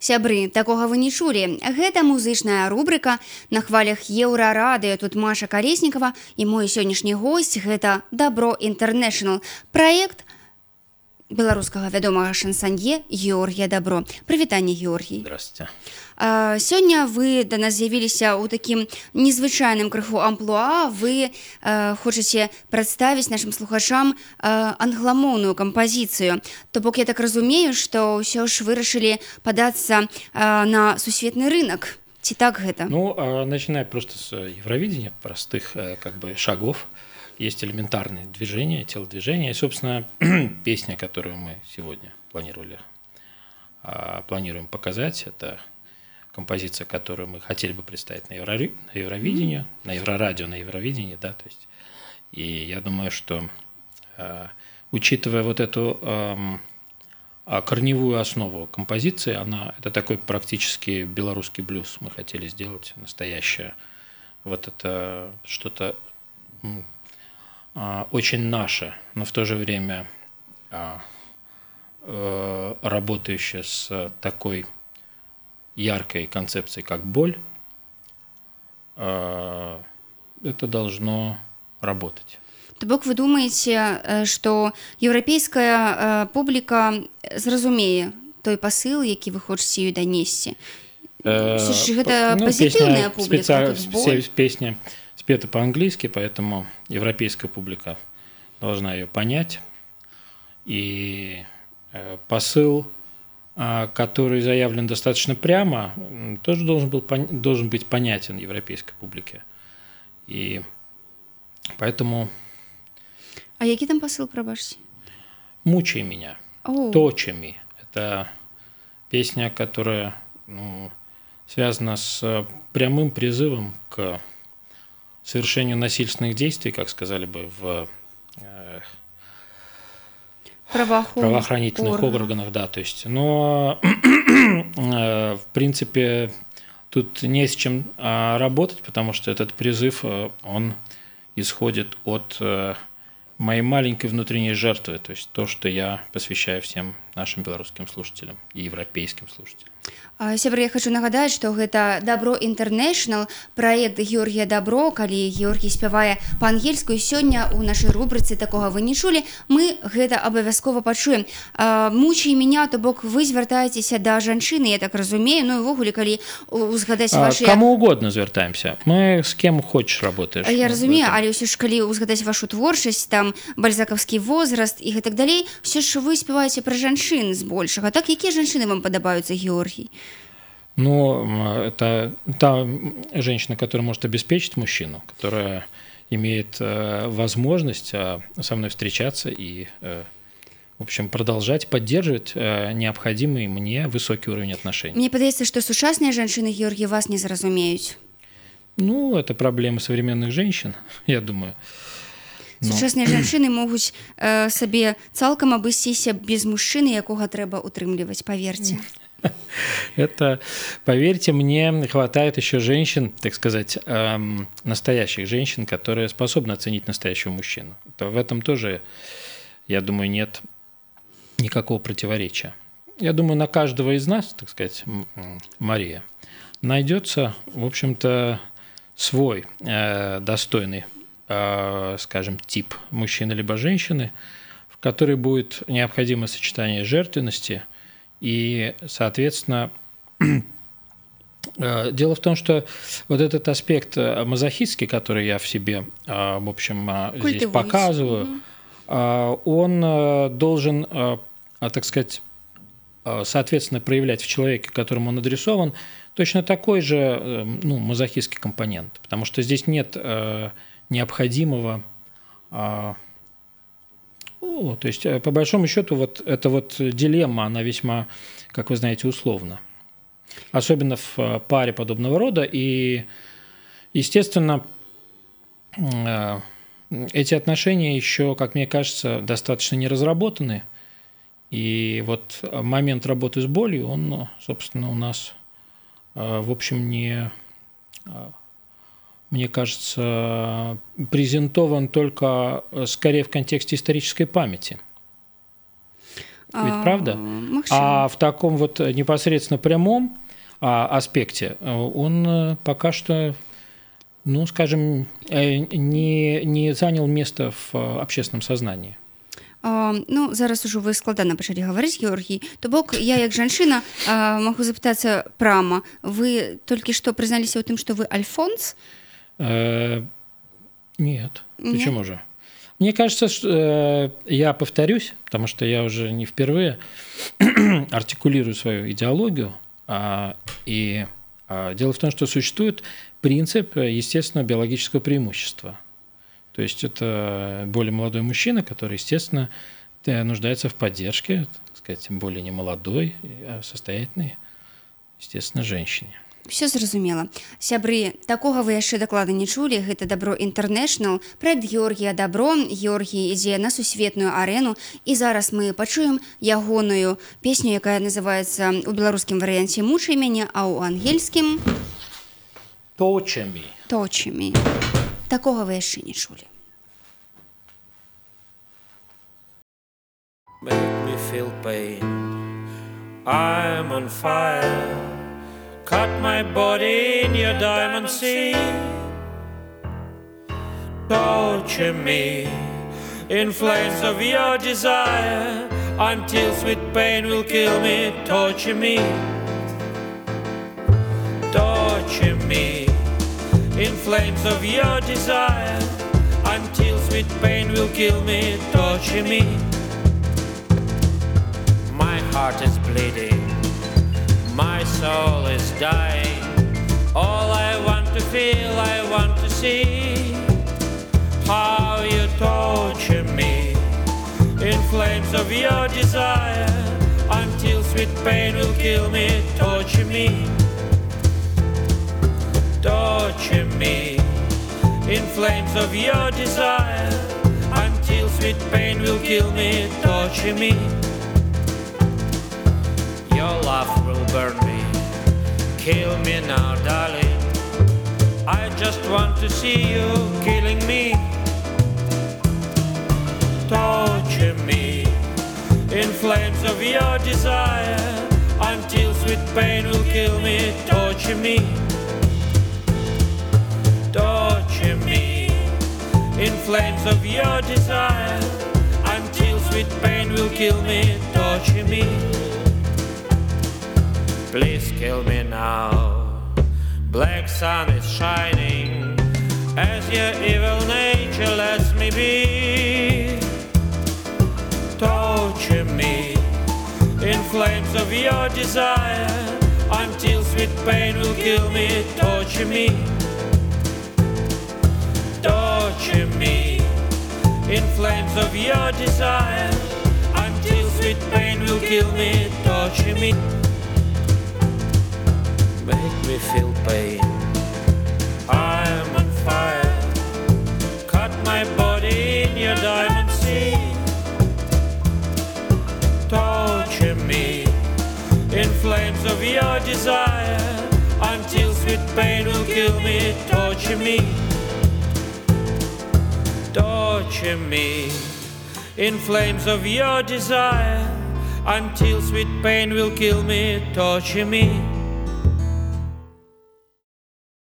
Сябры такога вы не чулі. Гэта музычная рубрика на хвалях еўрарадыё тут Маша Калеснікова і мой сённяшні госць гэта дабро інтэрнэшнл праект беларускага вядомага шансанье Георгія дабро. Прывітанне Георгій. Сёння вы да нас з'явіліся ў такім незвычайным крыху амплуа. Вы э, хочаце прадставіць нашим слухачам э, англамоўную кампазіцыю. То бок я так разумею што ўсё ж вырашылі падацца э, на сусветны рынок ці так гэта? Ну, начиная просто с Евровидения, простых э, как бы шагов, есть элементарные движения, телодвижения. И, собственно, песня, которую мы сегодня планировали, а, планируем показать, это композиция, которую мы хотели бы представить на, Еврори- на Евровидении, на Еврорадио, на Евровидении, да, то есть. И я думаю, что э, учитывая вот эту а корневую основу композиции, она это такой практически белорусский блюз. Мы хотели сделать настоящее. Вот это что-то а, очень наше, но в то же время а, э, работающее с такой яркой концепцией, как боль. А, Это должно работать. То бок вы думаеце э, што еўрапейская э, публіка зразумее той пасыл які вы хочаце ёй данесці Э, Слушай, это ну, позитивная песня публика, специа- тут все- боль. Песня спета по-английски, поэтому европейская публика должна ее понять. И э, посыл, а, который заявлен достаточно прямо, тоже должен, был, должен быть понятен европейской публике. И поэтому А які там пасыл прабачце «Мучай меня», О, «Точами» – это песня, которая ну, связана с э, прямым призывом к совершению насильственных действий, как сказали бы в э, правоохранительных органах. органах, да, то есть, но э, в принципе тут не с чем а, работать, потому что этот призыв, э, он исходит от моей маленькой внутренней жертвы, то есть то, что я посвящаю всем нашим белорусским слушателям и европейским слушателям. Сябры я хочу нагадаць што гэта дабро інтэрнэшнл праект Георгія дабро калі Георгій спявае па-ангельску і сёння у нашай рубрыцы такога вы не чулі мы гэта абавязкова пачуем мучай меня то бок вы звяртаецеся да жанчыны я так разумею ну увогуле калі узгадаць ваши Кому угодно звертаемся. Мы с кем хочешь работаешь. Я в разумею але ўсё ж калі ўзгадаць вашу творчасць там бальзакаўскі возраст і гэтак далей все ж вы спяваеце пра жанчын збольшага так якія жанчыны вам падабаюцца Георгій Ну, м, это та женщина, которая может обеспечить мужчину, которая имеет э, возможность э, со мной встречаться и, э, в общем, продолжать поддерживать э, необходимый мне высокий уровень отношений. Мне падаецца што сучасныя жанчыны Георгій вас не зразумеюць Ну, это проблемы современных женщин, я думаю. Ну. сучасныя жанчыны могуць э, сабе цалкам абысціся без мужчыны якога трэба утрымліваць паверце Это, поверьте мне, хватает еще женщин, так сказать, эм, настоящих женщин, которые способны оценить настоящего мужчину. То в этом тоже, я думаю, нет никакого противоречия. Я думаю, на каждого из нас, так сказать, Мария, найдется, в общем-то, свой э, достойный, э, скажем, тип мужчины либо женщины, в которой будет необходимо сочетание жертвенности и, соответственно, э, дело в том, что вот этот аспект э, мазохистский, который я в себе, э, в общем, э, здесь показываю, э, он должен, а, так сказать, соответственно, проявлять в человеке, которому он адресован, точно такой же э, ну, мазохистский компонент, потому что здесь нет необходимого а, то есть, э, по большому счету, вот эта вот дилемма, она весьма, как вы знаете, условна. Особенно в э, паре подобного рода. И, естественно, э, эти отношения еще, как мне кажется, достаточно не разработаны. И вот момент работы с болью, он, ну, собственно, у нас, в общем, не, мне кажется, презентован только э, скорее в контексте исторической памяти. Ведь правда? Магчыма. А в таком вот непосредственно прямом а, аспекте э, он э, пока что, ну, скажем, э, не, не занял место в э, общественном сознании. А, ну зараз ужо вы складана пачалі гаварыць Георгій то бок я як жанчына а, магу запытацца прама вы толькі што прызналіся ў тым што вы альфонс Э, Нет. Нет? Почему же? Мне кажется, что, э, я повторюсь, потому что я уже не впервые артикулирую свою идеологию. а, И а, дело в том, что существует принцип э, естественного биологического преимущества. То есть это более молодой мужчина, который, естественно, э, нуждается в поддержке, так сказать, более не молодой, а состоятельной, естественно, женщине. Все зразумела. Сябры такога вы яшчэ даклада не чулі. Гэта дабро інтэрнэшнл прэд Георгія дабро. Георгій ідзе на сусветную арэну. І зараз мы пачуем ягоную песню якая называется у беларускім варыянце мучай мяне а ў ангельскім Точами. точымі такога вы яшчэ не чулі. Make me feel pain. I'm on fire. Cut my body in your diamond sea. Torture me in flames of your desire until sweet pain will kill me. Torture me. Torture me in flames of your desire until sweet pain will kill me. Torture me. My heart is bleeding, soul is dying. All I want to feel, I want to see how you torture me in flames of your desire until sweet pain will kill me. Torture me, torture me in flames of your desire until sweet pain will kill me. Torture me. Your love will burn me. Kill me now, darling. I just want to see you killing me. Torture me in flames of your desire until sweet pain will kill me. Torture me. Torture me in flames of your desire until sweet pain will kill me. Torture me. Kill me now. Black sun is shining as your evil nature lets me be. Torture me in flames of your desire until sweet pain will kill me. Torture me. Torture me in flames of your desire until sweet pain will kill me. Torture me feel pain. I'm on fire. Cut my body in your diamond sea. Torture me in flames of your desire until sweet pain will kill me. Torture me. Torture me in flames of your desire until sweet pain will kill me. Torture me.